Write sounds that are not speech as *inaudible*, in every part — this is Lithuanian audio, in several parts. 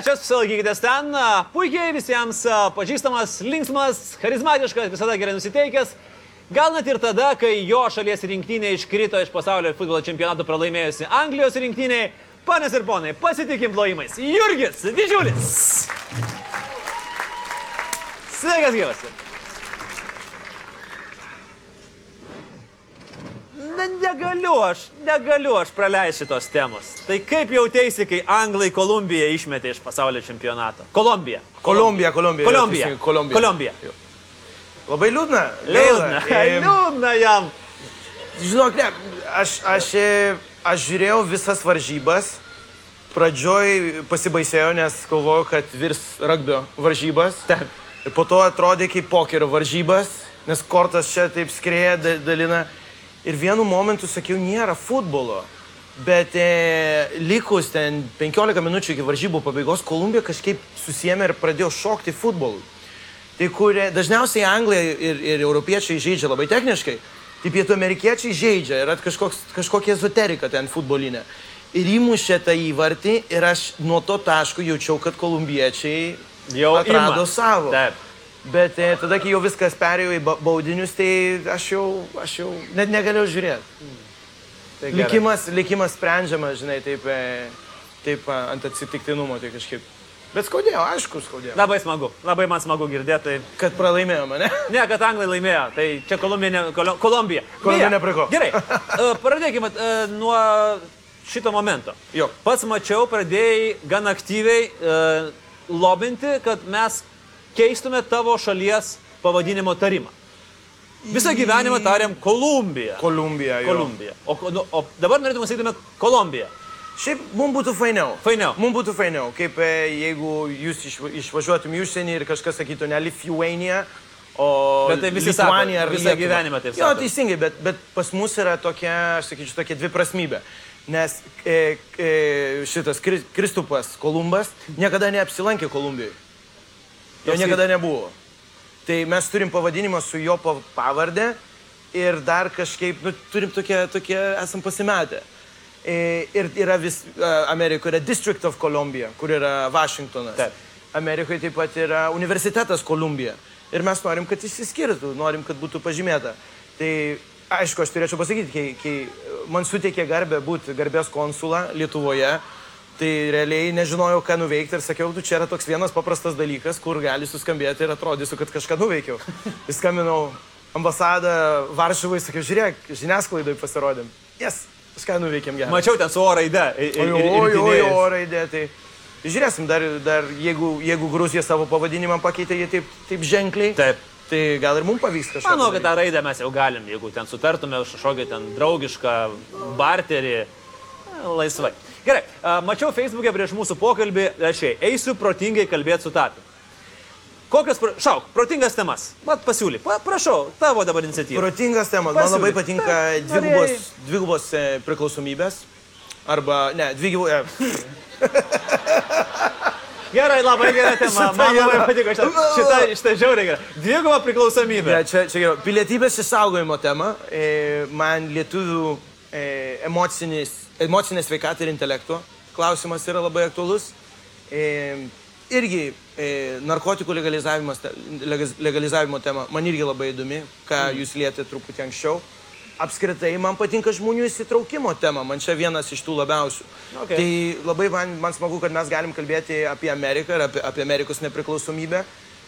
Svečias, laikykitės ten, puikiai visiems pažįstamas, linksmas, charizmatiškas, visada gerai nusiteikęs. Gal net ir tada, kai jo šalies rinktinė iškrito iš pasaulio futbolo čempionato pralaimėjusi Anglijos rinktiniai. Panas ir ponai, pasitikim plojimais. Jurgis, didžiulis. Sveikas gyvas. Na, negaliu aš, negaliu aš praleisti šitos temos. Tai kaip jautėsi, kai Anglai Kolumbiją išmetė iš pasaulio čempionato? Kolumbija. Kolumbija, Kolumbija. Kolumbija. Kolumbija. Kolumbija. Labai liūdna. Liūdna. *laughs* Liūdna jam. Žinok, ne, aš, aš, aš žiūrėjau visas varžybas. Pradžioj pasibaisėjau, nes galvojau, kad virs ragbio varžybas. Taip. Ir po to atrodė kaip pokerio varžybas, nes kortas čia taip skrėja, da- dalina. Ir vienu momentu sakiau, nėra futbolo. Bet e, likus ten 15 minučių iki varžybų pabaigos, Kolumbija kažkaip susijėmė ir pradėjo šokti futbolui. Tai kurie dažniausiai anglai ir, ir europiečiai žaidžia labai techniškai, tai pietų amerikiečiai žaidžia, yra kažkoks, kažkokia ezoterika ten futbolinė. Ir įmušė tą įvartį ir aš nuo to taško jaučiau, kad kolumbiečiai Jau atrado ima. savo. Taip. Bet e, tada, kai jau viskas perėjo į ba- baudinius, tai aš jau, aš jau net negalėjau žiūrėti. Tai gerai. Likimas, likimas sprendžiamas, žinai, taip, e, taip e, ant atsitiktinumo, tai kažkaip. Bet skaudėjo, aišku, skaudėjo. Labai smagu, labai man smagu girdėti. Tai... Kad pralaimėjome, ne? *laughs* Ne, kad anglai laimėjo, tai čia Kolumbija. Ne, Kolo, Kolumbija. Kolumbija nepriko. Gerai, *laughs* e, pradėkime e, nuo šito momento. Jo. Pats mačiau, pradėjai gan aktyviai e, lobinti, kad mes keistume tavo šalies pavadinimo tarimą. Visą gyvenimą tariam Kolumbija. Kolumbija. jo. Kolumbija. O, nu, o dabar norėtume sakyti Kolumbija. Šiaip mums būtų fainiau. Fainiau. Mums būtų fainiau, kaip e, jeigu jūs išva- išvažiuotum į užsienį ir kažkas sakytų ne Lithuania, o Bet tai visi sako, Lituanija ar visą gyvenimą taip Jo, sako. teisingai, bet, bet pas mus yra tokia, aš sakyčiau, tokia dviprasmybė. Nes e, e, šitas Kri- Kristupas Kolumbas niekada neapsilankė Kolumbijoje. Jo Toks niekada nebuvo. Tai mes turim pavadinimą su jo pa- pavardė ir dar kažkaip, nu, turim tokie, tokie esam pasimetę. E, Ir yra vis, e, Amerikoje yra District of Columbia, kur yra Vašingtonas. Taip. Amerikoje taip pat yra Universitetas Kolumbija. Ir mes norim, kad išsiskirtų, norim, kad būtų pažymėta. Tai aišku, aš turėčiau pasakyti, kai, kai man suteikė garbę būti garbės konsula Lietuvoje, tai realiai nežinojau, ką nuveikti ir sakiau, tu čia yra toks vienas paprastas dalykas, kur gali suskambėti ir atrodysiu, kad kažką nuveikiau. *laughs* Įskambinau ambasadą Varšuvai, sakiau, žiūrėk, žiniasklaidai pasirodėm. Jes, kažką nuveikėm gerai. Mačiau ten su oro raide. ir- ir- ir- ir Ojo, ritinėjais. ojo, raidė, tai žiūrėsim, dar, dar jeigu, jeigu Gruzija savo pavadinimą pakeitė jie taip, taip ženkliai, Taip. tai gal ir mums pavyks kažką. Manau, kad tą raidę mes jau galim, jeigu ten sutartume už kažkokį ten draugišką barterį, e, laisvai. Gerai, mačiau Facebook'e prieš mūsų pokalbį, rašiai, eisiu protingai kalbėti su tapiu. Kokios, pro... šauk, protingas temas. Mat pasiūly, pa, prašau, tavo dabar iniciatyva. Protingas temas. Man labai patinka dvigubos, dvigubos e, priklausomybės. Arba, ne, dvigubos. E, *laughs* Gerai, labai gera tema. Man labai patiko šitą, šitą, šitą žiauriai gerą. Dviguba priklausomybė. ne, čia, čia geriau. Pilietybės išsaugojimo tema. E, man lietuvių e, emocinis, emocinė sveikata ir intelekto klausimas yra labai aktuolus. E, irgi e, narkotikų legalizavimo tema man irgi labai įdomi, ką jūs lietėte truputį anksčiau. Apskritai, man patinka žmonių įsitraukimo tema, man čia vienas iš tų labiausių. Okay. Tai labai man, man smagu, kad mes galim kalbėti apie Ameriką ir apie, apie Amerikos nepriklausomybę.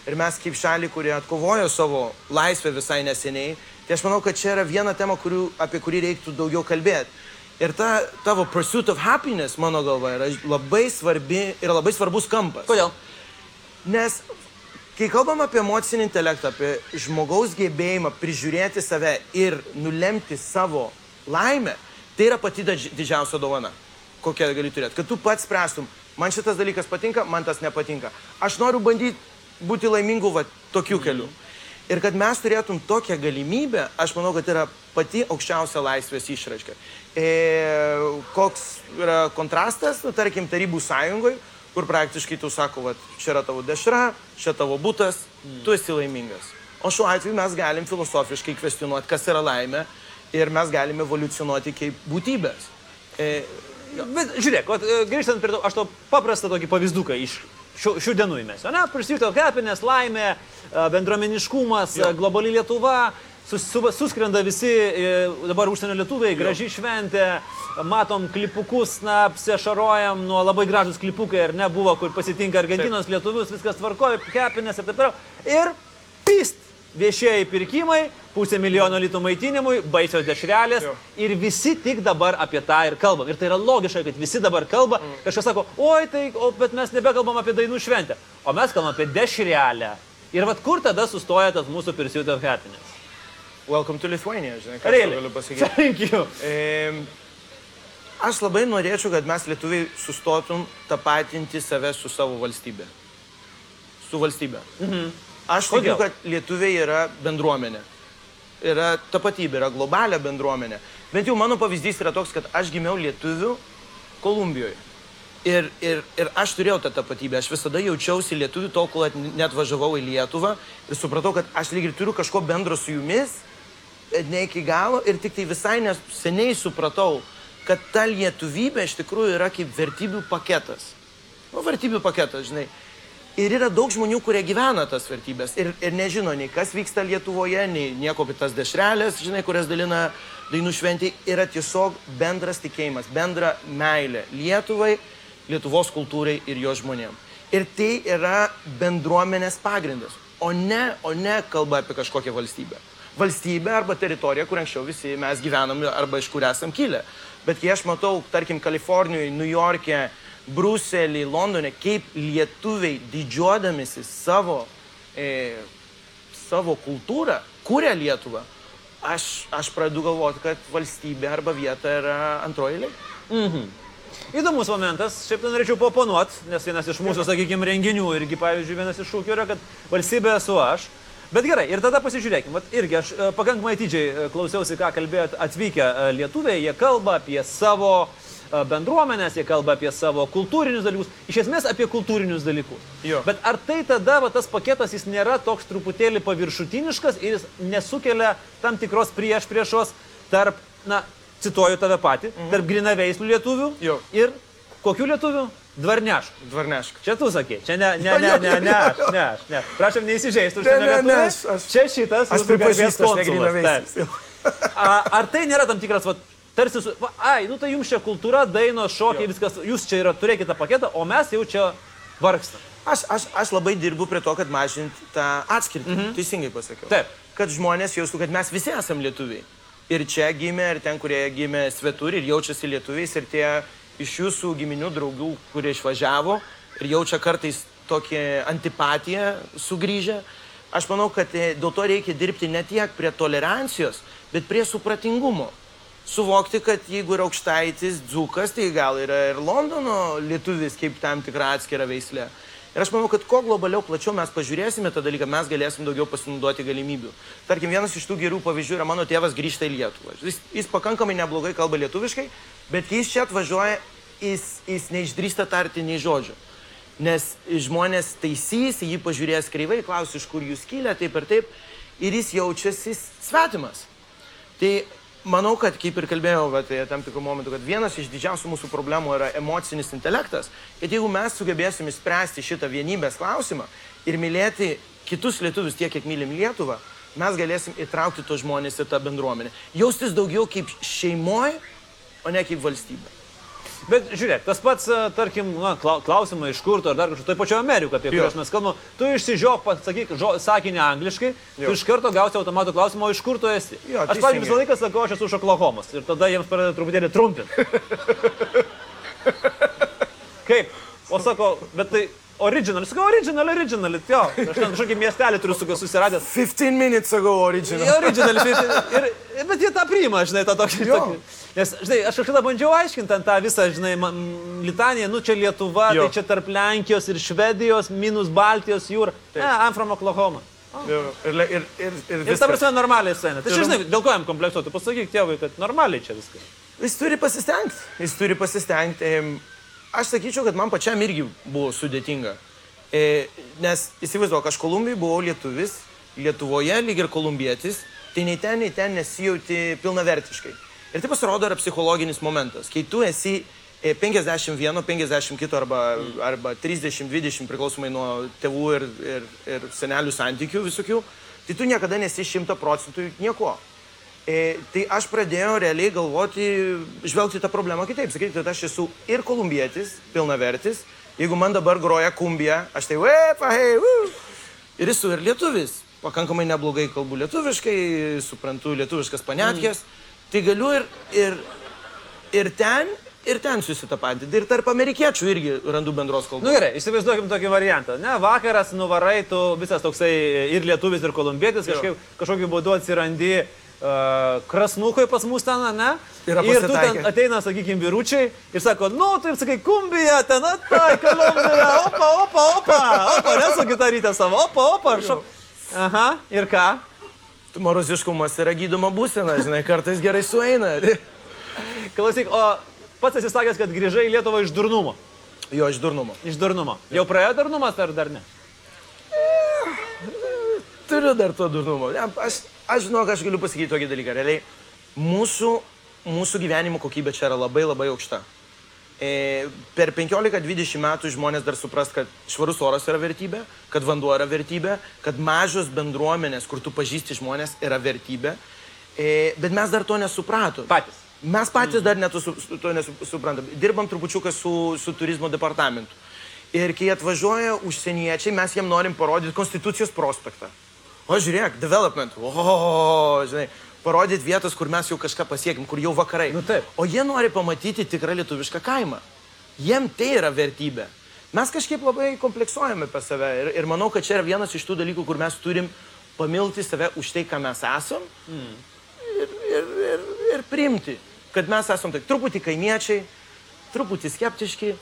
Ir mes kaip šalį, kurie atkovojo savo laisvę visai neseniai, tai aš manau, kad čia yra viena tema, kurių, apie kurį reiktų daugiau kalbėti. Ir ta tavo pursuit of happiness, mano galva, yra labai svarbi ir labai svarbus kampas. Kodėl? Nes kai kalbam apie emocinį intelektą, apie žmogaus gebėjimą prižiūrėti save ir nulemti savo laimę, tai yra pati didž- didžiausia dovana, kokią gali turėti. Kad tu pats spręstum, man šitas dalykas patinka, man tas nepatinka. Aš noriu bandyti būti laimingu va, tokiu keliu. Ir kad mes turėtum tokią galimybę, aš manau, kad yra pati aukščiausia laisvės išraiška. E, koks yra kontrastas, nu, tarkim, Tarybų sąjungoje, kur praktiškai tu sako, va, čia yra tavo dešra, čia tavo būtas, mm. tu esi laimingas. O šiuo atveju mes galim filosofiškai kvestionuoti, kas yra laimė ir mes galim evoliucionuoti kaip būtybės. E, Bet žiūrėk, vat, e, grįžtant prie to, aš to paprastą tokį pavyzduką iš šių, šių dienų įmesiu. Ne, prisijungti happiness, laimė, e, bendruomeniškumas, Jo. e, globali Lietuva. Sus, su, suskrenda visi e, dabar užsienio lietuviai, graži šventė, matom klipukus, na, apsišarojam, nuo labai gražus klipukai, ar ne, buvo, kur pasitinka Argentinos lietuvius, viskas tvarkoja, happiness ir taip toliau. Ir pist viešieji pirkimai, pusė milijono litų maitinimui, baisios dešrelės Jo. ir visi tik dabar apie tą ir kalbam. Ir tai yra logiška, kad visi dabar kalba, mm. kažkas sako, oi, tai, o, bet mes nebekalbam apie dainų šventę, o mes kalbam apie dešrelę. Ir vad kur tada sustoja tas mūsų pursuit of happiness? Welcome to Lithuania, žinai, ką Really? galiu pasakyti. Thank you. E, aš labai norėčiau, kad mes lietuviai sustotum tapatinti save su savo valstybė. Su valstybė. Mhm. Aš tikiu, kad lietuviai yra bendruomenė. Yra tapatybė, yra globalia bendruomenė. Bent jau mano pavyzdys yra toks, kad aš gimiau lietuvių Kolumbijoje. Ir, ir, ir aš turėjau tą tapatybę, aš visada jaučiausi lietuvių tol, kol net važiavau į Lietuvą ir supratau, kad aš lyg ir turiu kažko bendro su jumis, ne iki galo ir tik tai visai neseniai supratau, kad ta lietuvybė iš tikrųjų yra kaip vertybių paketas. Nu, vertybių paketas, žinai. Ir yra daug žmonių, kurie gyvena tas vertybės ir, ir nežino nei kas vyksta Lietuvoje, nei nieko apie tas dešrelės, žinai, kurias dalina dainų šventė. Yra tiesiog bendras tikėjimas, bendra meilė Lietuvai, Lietuvos kultūrai ir jo žmonėm. Ir tai yra bendruomenės pagrindas, o ne, o ne kalba apie kažkokią valstybę. Valstybė arba teritorija, kur anksčiau visi mes gyvenam arba iš kur esam kilę. Bet kai aš matau, tarkim, Kalifornijoje, New York'e, Bruselį, Londone, kaip lietuviai didžiuodamėsi savo, e, savo kultūrą, kūrė Lietuvą, aš, aš pradedu galvoti, kad valstybė arba vieta yra antroji eilė. Įdomus momentas, šiaip tai norėčiau paponuoti, nes vienas iš mūsų, sakykime, renginių irgi, pavyzdžiui, vienas iš šūkių yra, kad valstybė esu aš. Bet gerai, ir tada pasižiūrėkime, irgi aš e, pakankamai atidžiai e, klausiausi, ką kalbėjot atvykę e, lietuviai, jie kalba apie savo e, bendruomenės, jie kalba apie savo kultūrinius dalykus, iš esmės apie kultūrinius dalykus. Jo. Bet ar tai tada va, tas paketas jis nėra toks truputėlį paviršutiniškas ir jis nesukelia tam tikros prieš priešos tarp, na, cituoju tave patį, mhm. tarp grinaveislių lietuvių Jo. ir kokių lietuvių? Dvarneškų. Dvarneška. Čia tu sakė, čia ne, ne, ne, ne, ne, aš, ne, aš, ne. Prašom neįsižeisti, Ne, užsienio ne, ne, aš- aš- Čia šitas, Aš pripažįstu, aš. A, Ar tai nėra tam tikras, va, tarsi, su, va, ai, nu tai jums čia kultūra, dainos, šokiai, viskas, jūs čia yra, turėkite tą paketą, o mes jau čia vargstam. Aš, aš, aš labai dirbu prie to, kad mažinti tą atskirtį. Mhm. Teisingai pasakiau. Taip. Kad žmonės jaustų, kad mes visi esame lietuviai. Ir čia gimė, ir ten, kurie gimė svetur ir jaučiasi lietuviais, ir tie iš jūsų giminių draugų, kurie išvažiavo ir jaučia kartais tokią antipatiją sugrįžę. Aš manau, kad e, dėl to reikia dirbti ne tiek prie tolerancijos, bet prie supratingumo. Suvokti, kad jeigu yra aukštaitis, dzukas, tai gal yra ir Londono lietuvis kaip tam tikra atskira veislė. Ir aš manau, kad kuo globaliau, plačiau mes pažiūrėsime tą dalyką, mes galėsim daugiau pasinaudoti galimybių. Tarkim, vienas iš tų gerų pavyzdžių yra mano tėvas grįžta į Lietuvą. Jis, jis pakankamai neblogai kalba lietuviškai, bet kai jis čia atvažiuoja, jis, jis neišdrįsta tarti nei žodžio. Nes žmonės taisys, jį pažiūrės kreivai, klaus, iš kur jūs kilę, taip ir taip, ir jis jaučiasi svetimas. Tai manau, kad kaip ir kalbėjau vat, tam tikrų momentų, kad vienas iš didžiausių mūsų problemų yra emocinis intelektas. Kad jeigu mes sugebėsim išspręsti šitą vienybės klausimą ir mylėti kitus lietuvius tiek, kiek mylim Lietuvą, mes galėsim įtraukti tos žmonės į tą bendruomenę. Jaustis daugiau kaip šeimoje, o ne kaip valstybė. Bet žiūrėk, tas pats, e, tarkim, na, klau- klausimai iš kur ar dar kažkur, tai pačio Amerikoje, apie kuriuos mes kalbame, tu išsižiok, pasakyk sakinį angliškai, jo. tu iš karto gausi automatų klausimą, iš kur tu esi. Jo, aš, pavyzdžiui, visą laiką sakau, aš esu iš Oklahomos ir tada jiems pradeda truputėlį trumpinti. *laughs* Kaip? O sako, bet tai original, sakau, original, original, jo, aš ten kažkokį miestelį turiu su- susiradęs. 15 minutes ago original. Jo, original, ir, ir, bet jie tą priima, žinai, tą tokį. Jo. tokį. Nes, žinai, aš kažkada bandžiau aiškinti tą visą, žinai, ma- m, litaniją, nu čia Lietuva, Jo. tai čia tarp Lenkijos ir Švedijos, minus Baltijos jūra. Ne, I'm from Oklahoma. Jo, Ir, le- ir, ir, ir, Ir ta viskas. prasme normaliai scena. Tai čia, Ir- žinai, dėl ko jam kompleksuoti? Pasakyk tėvui, kad normaliai čia viskas. Jis turi pasistengti. Jis turi pasistengti. Aš sakyčiau, kad man pačiam irgi buvo sudėtinga. E, nes įsivaizduoju, aš Kolumbijai buvau lietuvis, Lietuvoje lyg ir kolumbietis, tai nei ten, nei ten nesijauti pilnavertiškai. Ir tai pasirodo yra psichologinis momentas. Kai tu esi E, 51, 50 kito arba, arba 30, 20 priklausomai nuo tėvų ir, ir, ir senelių santykių visokių, tai tu niekada nesi 100 procentų nieko. E, tai aš pradėjau realiai galvoti, žvelgti tą problemą kitaip. Sakyti, kad aš esu ir kolumbietis, pilnavertis. Jeigu man dabar groja kumbija, aš tai, uepa, hei, uh. Ir esu ir lietuvis. Pakankamai neblogai kalbu lietuviškai, suprantu lietuviškas panetkės. Mm. Tai galiu ir, ir, ir ten, ir ten susitapatinti. Ir tarp amerikiečių irgi randu bendros kalbos. Na nu, gerai, įsivaizduokim tokį variantą. Ne, vakaras nuvarai, tu visas toksai ir lietuvis, ir kolumbietis, kažkaip, kažkokiu būdu atsirandi uh, krasnukui pas mus ten, ne? Ir tu ten ateina, sakykime, vyručiai ir sako, nu, taip sakai, kumbija, ten, tai, kolumbija, opa, opa, opa, opa, nesu kitą rytą savo, opa, opa, ir šau. Aha, ir ką? Tu moroziškumas yra gydoma būsena, žinai, kartais gerai sueina. *laughs* Klausyk, o pats esi sakęs, kad grįžai į Lietuvą iš durnumo. Jo, iš durnumo. Iš durnumo. Jau praėjo durnumas ar dar ne? Turiu dar to durnumo. Ne, aš, aš žinau, aš galiu pasakyti tokį dalyką. Realiai, mūsų, mūsų gyvenimo kokybė čia yra labai labai aukšta. E, per 15-20 metų žmonės dar supras, kad švarus oras yra vertybė, kad vanduo yra vertybė, kad mažos bendruomenės, kur tu pažįsti žmonės, yra vertybė. E, bet mes dar to nesupratom. Patys. Mes patys dar neto su, su, to nesuprantam. Dirbam trupučiuką su, su turizmo departamentu. Ir kai atvažiuoja užsieniečiai, mes jiem norim parodyti Konstitucijos prospektą. O žiūrėk, development. O, žinai, parodyti vietas, kur mes jau kažką pasiekim, kur jau vakarai. Nu taip. O jie nori pamatyti tikrą lietuvišką kaimą. Jiem tai yra vertybė. Mes kažkaip labai kompleksuojame apie save. Ir, ir manau, kad čia yra vienas iš tų dalykų, kur mes turim pamilti save už tai, ką mes esam. Mm. Ir, ir, ir, ir priimti, kad mes esam taip truputį kaimiečiai, truputį skeptiški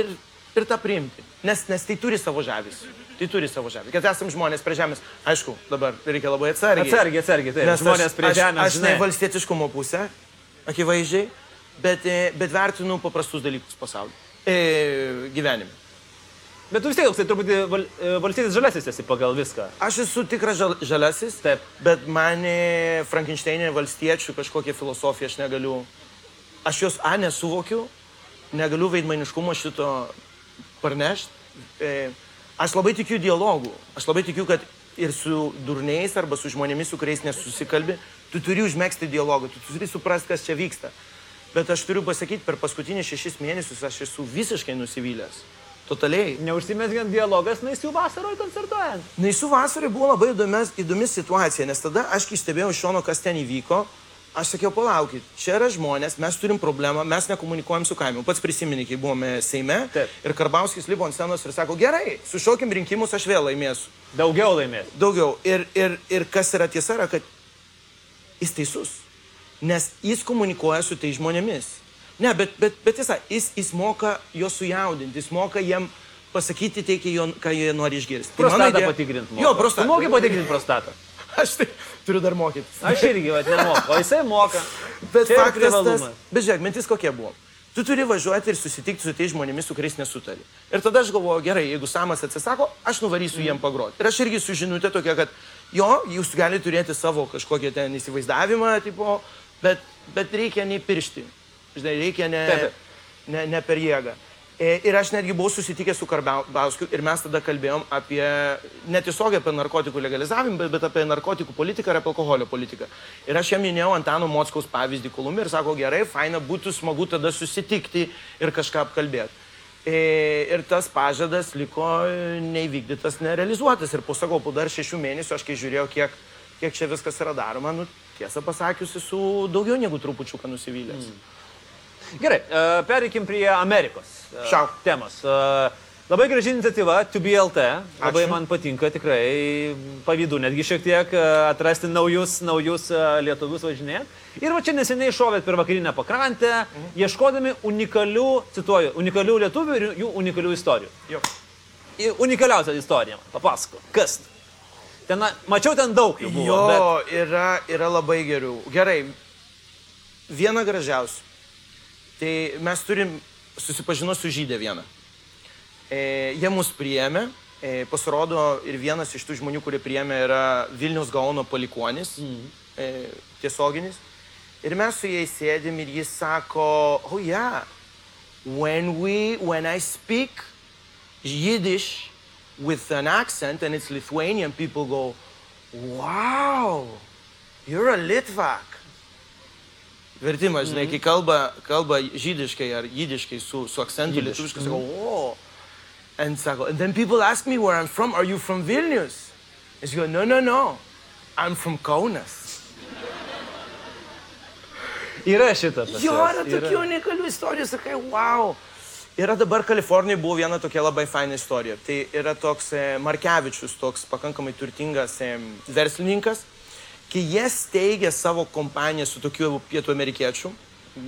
ir, ir tą priimti. Nes, nes tai turi savo žavesį. Tai turi savo žavesį. Kad esam žmonės prie žemės. Aišku, dabar reikia labai atsargiai. Atsargiai, atsargiai, taip. Nes Žmonės prie žemės. Aš, aš ne valstietiškumo pusę, akivaizdžiai, bet, e, bet vertinu paprastus dalykus pasaulyje. E, gyvenime. Bet tu vis tiek toksai truputį val, e, valstybės žalesis esi pagal viską. Aš esu tikras žal, žalesis, Taip. bet mane Frankensteinė valstiečių kažkokią filosofiją aš negaliu. Aš jos A nesuvokiu, negaliu veidmainiškumo šito parnešti. E, aš labai tikiu dialogų. Aš labai tikiu, kad ir su durniais arba su žmonėmis, su kuriais nesusikalbi, tu turi užmėgsti dialogą, tu turi suprasti, kas čia vyksta. Bet aš turiu pasakyti, per paskutinį šešis mėnesius aš esu visiškai nusivylęs. Totaliai. Neužsimesgiant dialogas, naisių vasaroje koncertuojant. Naisų vasarai buvo labai įdomis, įdomi situacija, nes tada aš kai stebėjau iš šono, kas ten įvyko, aš sakiau, palaukit, čia yra žmonės, mes turim problemą, mes nekomunikuojam su kaimiu. Pats prisimeni, kai buvome Seime Taip. ir Karbauskis lipo ant scenos ir sako, gerai, sušaukim rinkimus, aš vėl laimėsiu. Daugiau laimės. Daugiau. Ir, ir, ir kas yra tiesa, yra, kad jis teisus. Nes jis komunikuoja su tai žmonėmis. Ne, bet, bet, bet tiesa, jis, jis moka juos sujaudinti, jis moka jiem pasakyti tai, ką jie- nori išgirsti. Tai Prostatą idėja- patikrinti. Jo, prostatą. Mokai patikrinti prostatą. Aš tai turiu dar mokyti. Aš irgi, va, nemoku. O jisai moka. Bet Čia faktas tas, bet žiūrėk, mintis kokia buvo. Tu turi važiuoti ir susitikti su tais žmonėmis, su kuriais nesutari. Ir tada aš galvoju, gerai, jeigu Samas atsisako, aš nuvarysiu jiem pagroti. Ir aš irgi su žinutė tokia, kad jo, jūs galite turėti savo kažkokią ten įsivaizdavimą, tipo, bet, bet reikia neįpiršti. Žinai, reikia ne, taip. ne, ne per jėgą. E, Ir aš netgi buvau susitikęs su Karbauskiu ir mes tada kalbėjom apie, netiesiogiai apie narkotikų legalizavimą, bet, bet apie narkotikų politiką ir apie alkoholio politiką. Ir aš jam minėjau Antano Mockaus pavyzdį Kolumbijoje ir sako, gerai, faina, būtų smagu tada susitikti ir kažką apkalbėti. E, Ir tas pažadas liko neįvykdytas, nerealizuotas. Ir po sakau, po dar šešių mėnesių aš kai žiūrėjau, kiek, kiek čia viskas yra daroma, nu, tiesą pasakius, esu daugiau negu trupučiuką nusivylęs. Mm. Gerai, e, pereikim prie Amerikos e, Šau. temos. E, Labai graži iniciatyva, TubeLT, labai Ačiū. man patinka, tikrai pavydu netgi šiek tiek atrasti naujus, naujus lietuvius važinėjant. Ir va čia neseniai šovėt per vakarinę pakrantę, Mhm. ieškodami unikalių, cituoju, unikalių lietuvių ir jų unikalių istorijų. Jo. Unikaliausia istorija, man, papasako, kas? Ten, mačiau ten daug jų buvo, Jo, bet yra, yra labai gerų. Gerai, viena gražiausių. Tai mes turim susipažino su žydė vieną. E, jie mus priėmė. E, pasirodo, ir vienas iš tų žmonių, kurie priėmė, yra Vilnius Gaono palikonis, mm. e, tiesioginis. Ir mes su jais sėdim ir jis sako, oh, ja, when we when I speak Yiddish with an accent and it's Lithuanian, people go, "Wow, you're a Litvak." Vertimas, žinai, kai kalba, kalba žydiškai ar jidiškai su, su akcentu lietuviškai, sakau, o. And, sako, and then people ask me where I'm from. Are you from Vilnius? I go, no, no, no. I'm from Kaunas. *laughs* Yra šitą. Jo, yra tokių unikalių istorijų, sakai, wow. Yra dabar Kalifornijoje buvo viena tokia labai faina istorija. Tai yra toks e, Markevičius, toks pakankamai turtingas e, verslininkas. Kai jie steigė savo kompaniją su tokiu pietų amerikiečiu,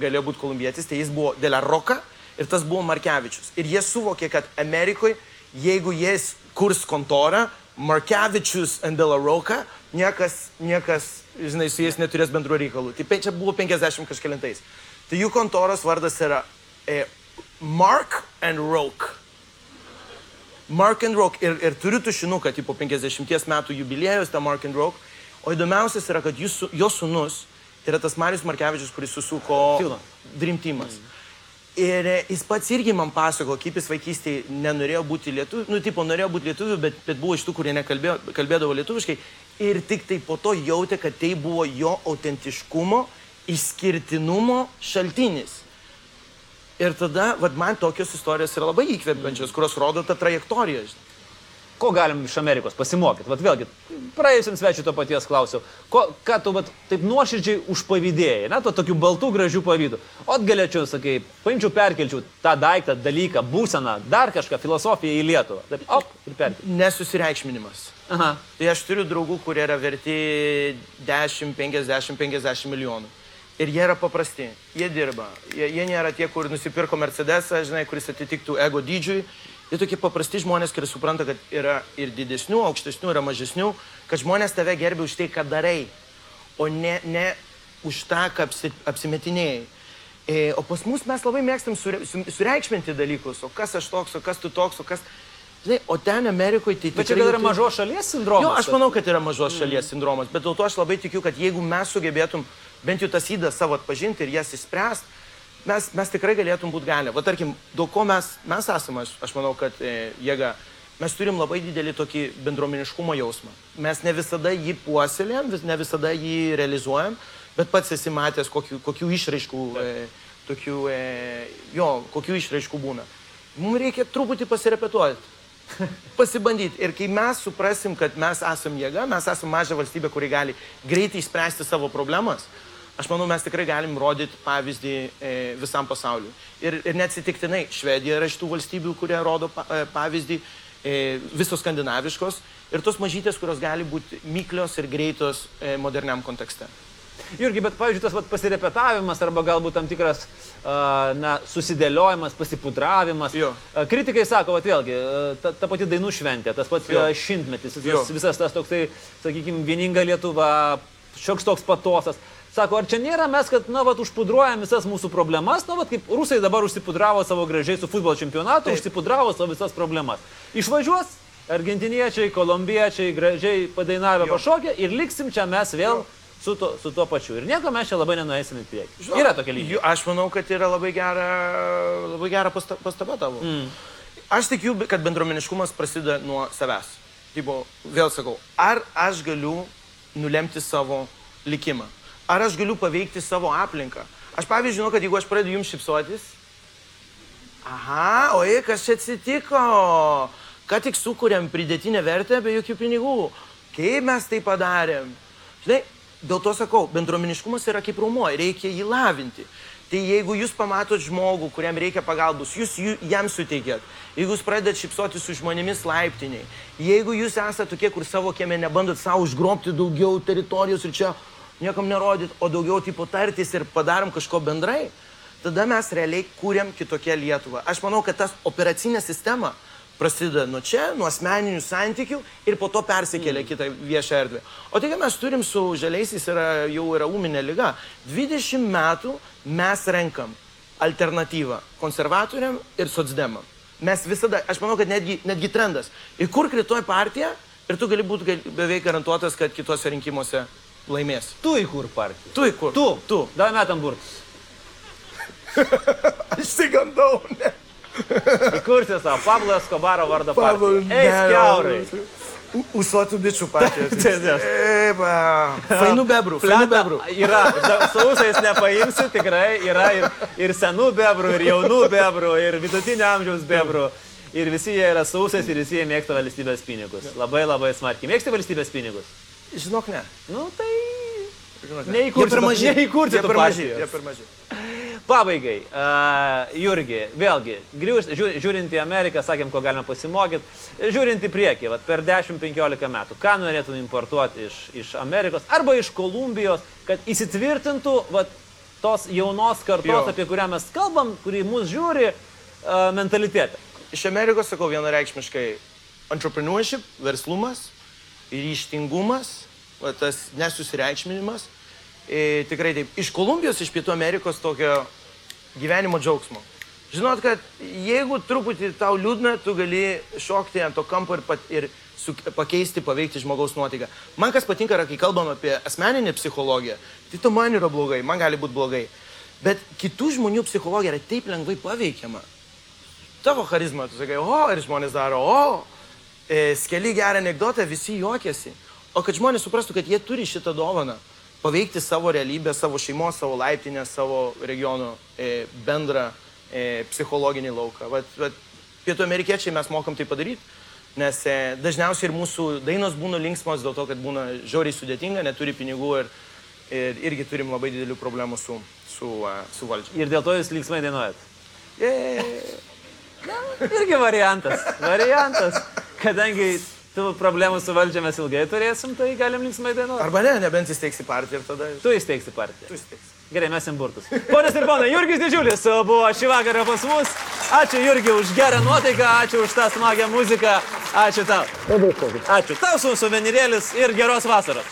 galėjo būti kolumbietis, tai jis buvo Dela Roka ir tas buvo Markevičius. Ir jie suvokė, kad Amerikoje, jeigu jis kurs kontorą, Markevičius and Dela Roka, niekas, niekas, žinai, su jais neturės bendrų reikalų. Tai čia buvo 50 kažkėlintais. Tai jų kontoros vardas yra e, Mark and Roke. Mark and Roke. Ir, ir turiu tušinuką, tipo 50 metų jubiliejus, tą Mark and Roke. O įdomiausias yra, kad jis, jo sunus yra tas Marius Markevičius, kuris susuko Filmą. Dream Teamas. Ir e, jis pats irgi man pasako, kaip jis vaikystėje nenorėjo būti lietuviu, nu, tipo, norėjo būti lietuviu, bet, bet buvo iš tų, kurie nekalbėjo, kalbėdavo lietuviškai. Ir tik tai po to jautė, kad tai buvo jo autentiškumo, išskirtinumo šaltinis. Ir tada, vad man tokios istorijos yra labai įkvepiančios, kurios rodo tą trajektoriją. žinai. Ko galim iš Amerikos pasimokyti? Vat vėlgi, praėjusiam svečiu to paties klausiau. Ko, ką tu vat, taip nuoširdžiai užpavydėjai, na, to tokių baltų gražių pavydų. O galėčiau, sakai, paimčiau, perkelčiau tą daiktą, dalyką, būseną, dar kažką, filosofiją į Lietuvą. Taip, op, ir perkelčiau. Nesusireikšminimas. Aha. Tai aš turiu draugų, kurie yra verti 10, 50, 50 milijonų. Ir jie yra paprasti, jie dirba. Jie, jie nėra tie, kur nusipirko Mercedesą, žinai, kuris atitiktų ego dydžiui. Jie tokie paprasti žmonės, kurie supranta, kad yra ir didesnių, aukštesnių, yra mažesnių, kad žmonės tave gerbia už tai, ką darai, o ne, ne už tą, ką apsi, apsimetinėjai. E, o pas mus mes labai mėgstam sure, su, sureikšminti dalykus, o kas aš toks, o kas tu toks, o kas... Žinai, o ten Amerikoje tai... Bet čia gal yra tu- mažos šalies sindromas. Jo, aš manau, kad yra mažos šalies sindromas, bet dėl to aš labai tikiu, kad jeigu mes sugebėtum bent jau tas įdas savo atpažinti ir jas įspręsti, mes, mes tikrai galėtum būti galę. Va tarkim, dėl ko mes, mes esame, aš, aš manau, kad e, jėga, mes turim labai didelį tokį bendruomeniškumo jausmą. Mes ne visada jį puoselėjam, vis, ne visada jį realizuojam, bet pats esi matęs, kokių, kokių išraiškų, e, tokių, e, jo, kokių išraiškų būna. Mums reikia truputį pasirepetuoti *laughs* pasibandyti. Ir kai mes suprasim, kad mes esam jėga, mes esam maža valstybė, kuri gali greitai išspręsti savo problemas, aš manau, mes tikrai galim rodyti pavyzdį e, visam pasauliu. Ir, ir neatsitiktinai, Švedija yra iš tų valstybių, kurie rodo pa, e, pavyzdį, e, visos skandinaviškos ir tos mažytės, kurios gali būti miklios ir greitos e, moderniam kontekste. Jurgi, bet, pavyzdžiui, tas vat, pasirepetavimas arba galbūt tam tikras na, susidėliojimas, pasipudravimas. Jo. Kritikai sako, vat, vėlgi, ta, ta pati dainų šventė, tas pats Jo. šimtmetis, visas, visas tas toksai, sakykime, vieninga Lietuva, šioks toks patosas. Sako, ar čia nėra mes, kad, na, vat, užpudruojam visas mūsų problemas, na, vat, kaip rusai dabar užsipudravo savo gražiai su futbolo čempionatu, Taip. užsipudravo savo visas problemas. Išvažiuos argentiniečiai, kolumbiečiai, gražiai padainavę Jo. pašokę ir liksim čia mes vėl su, to, su tuo pačiu. Ir nieko mes čia labai nenueisim į priekį. Yra tokia lygiai. Aš manau, kad yra labai gera, labai gera pasta- pastaba tavo. Mm. Aš tikiu, kad bendruomeniškumas prasideda nuo savęs. Tipo, vėl sakau, ar aš galiu nulemti savo likimą? Ar aš galiu paveikti savo aplinką? Aš pavyzdžiui žinau, kad jeigu aš pradedu jums šipsotis, aha, o jei kas čia atsitiko, ką tik sukūrėm pridėtinę vertę be jokių pinigų, kaip mes tai padarėm. Žinai, dėl to sakau, bendruomeniškumas yra kaip rumuo, reikia jį lavinti. Tai jeigu jūs pamatot žmogų, kuriam reikia pagalbos, jūs jam suteikėt. Jeigu jūs pradedat šipsoti su žmonėmis laiptiniai, jeigu jūs esate tokie, kur savo kieme nebandot savo užgrobti daugiau teritorijos ir čia niekam nerodyt, o daugiau tipo tartis ir padarom kažko bendrai, tada mes realiai kūrėm kitokią Lietuvą. Aš manau, kad tas operacinė sistema prasideda nuo čia, nuo asmeninių santykių ir po to persikelia mm. kitą viešą erdvę. O tai, ką mes turim su žaliaisiais, yra, jau yra ūminė lyga. 20 metų mes renkam alternatyvą konservatoriam ir socdemam. Mes visada, aš manau, kad netgi, netgi trendas. Įkurk rytoj partiją ir tu gali būti beveik garantuotas, kad kitose rinkimuose laimės. Tu į kur partiją? Tu įkurk. Tu. Tu. Davai metam burtus. *laughs* Aš įsigandau, ne. Įkursi savo Pablo Escobaro vardą Pablo. Eis keurai. Usuotų bičių partijos. *laughs* Taip, fainų bebrų, fainų bebrų. yra, sausais nepaimsi, tikrai yra ir, ir senų bebrų, ir jaunų bebrų, ir vidutinio amžiaus bebrų. Ir visi jie yra sausais ir visi jie mėgsta valstybės pinigus. Labai labai smarkiai. Mėgsti valstybės pinigus? Žinok, ne. Nu tai Žinok, ne. Neįkursi Jie per maži. neįkursi Jie per maži. Jie per maži. Pabaigai, uh, Jurgi, vėlgi, grįž, žiū- žiūrint į Ameriką, sakėm, ko galime pasimokyti, žiūrint į priekį, vat, per 10-15 metų, ką norėtum importuoti iš, iš Amerikos arba iš Kolumbijos, kad įsitvirtintų vat, tos jaunos kartos, Jo. apie kurią mes kalbam, kuri mus žiūri, uh, mentalitetą. Iš Amerikos sakau vienareikšmiškai entrepreneurship, verslumas, ryštingumas, va, tas nesusireikšminimas. E, tikrai taip. Iš Kolumbijos, iš Pietų Amerikos tokio gyvenimo džiaugsmo. Žinot, kad jeigu truputį tau liūdna, tu gali šokti ant to kampo ir, pat, ir su, pakeisti, paveikti žmogaus nuotaiką. Man kas patinka, yra, kai kalbam apie asmeninę psichologiją, tai to man yra blogai, man gali būti blogai. Bet kitų žmonių psichologija yra taip lengvai paveikiama tavo charizma, tu sakai, o, ir žmonės daro, o, e, skeli gerą anegdotą, visi juokiasi. O kad žmonės suprastų, kad jie turi šitą dovaną paveikti savo realybę, savo šeimos, savo laiptinę, savo regiono e, bendrą e, psichologinį lauką. Vat, vat, pietų amerikiečiai mes mokam tai padaryti, nes e, dažniausiai ir mūsų dainos būna linksmos dėl to, kad būna žiauriai sudėtinga, neturi pinigų ir, ir irgi turim labai didelių problemų su, su, uh, su valdžia. Ir dėl to jūs linksmai dainuojat. *laughs* Yeah. Irgi variantas. Variantas. Kadangi tų problemų su valdžia mes ilgai turėsim, tai galim linksmai dainuoti. Arba ne, nebent įsteigsi partiją ir tada... Tu įsteigsi partiją. Tu įsteigsi. Gerai, mes imburtus. Ponas ir ponai, Jurgis Didžiulis buvo šį vakarą pas mus. Ačiū Jurgi už gerą nuotaiką, ačiū už tą smagią muziką. Ačiū tau. Ačiū tau su suvenirėlis ir geros vasaros.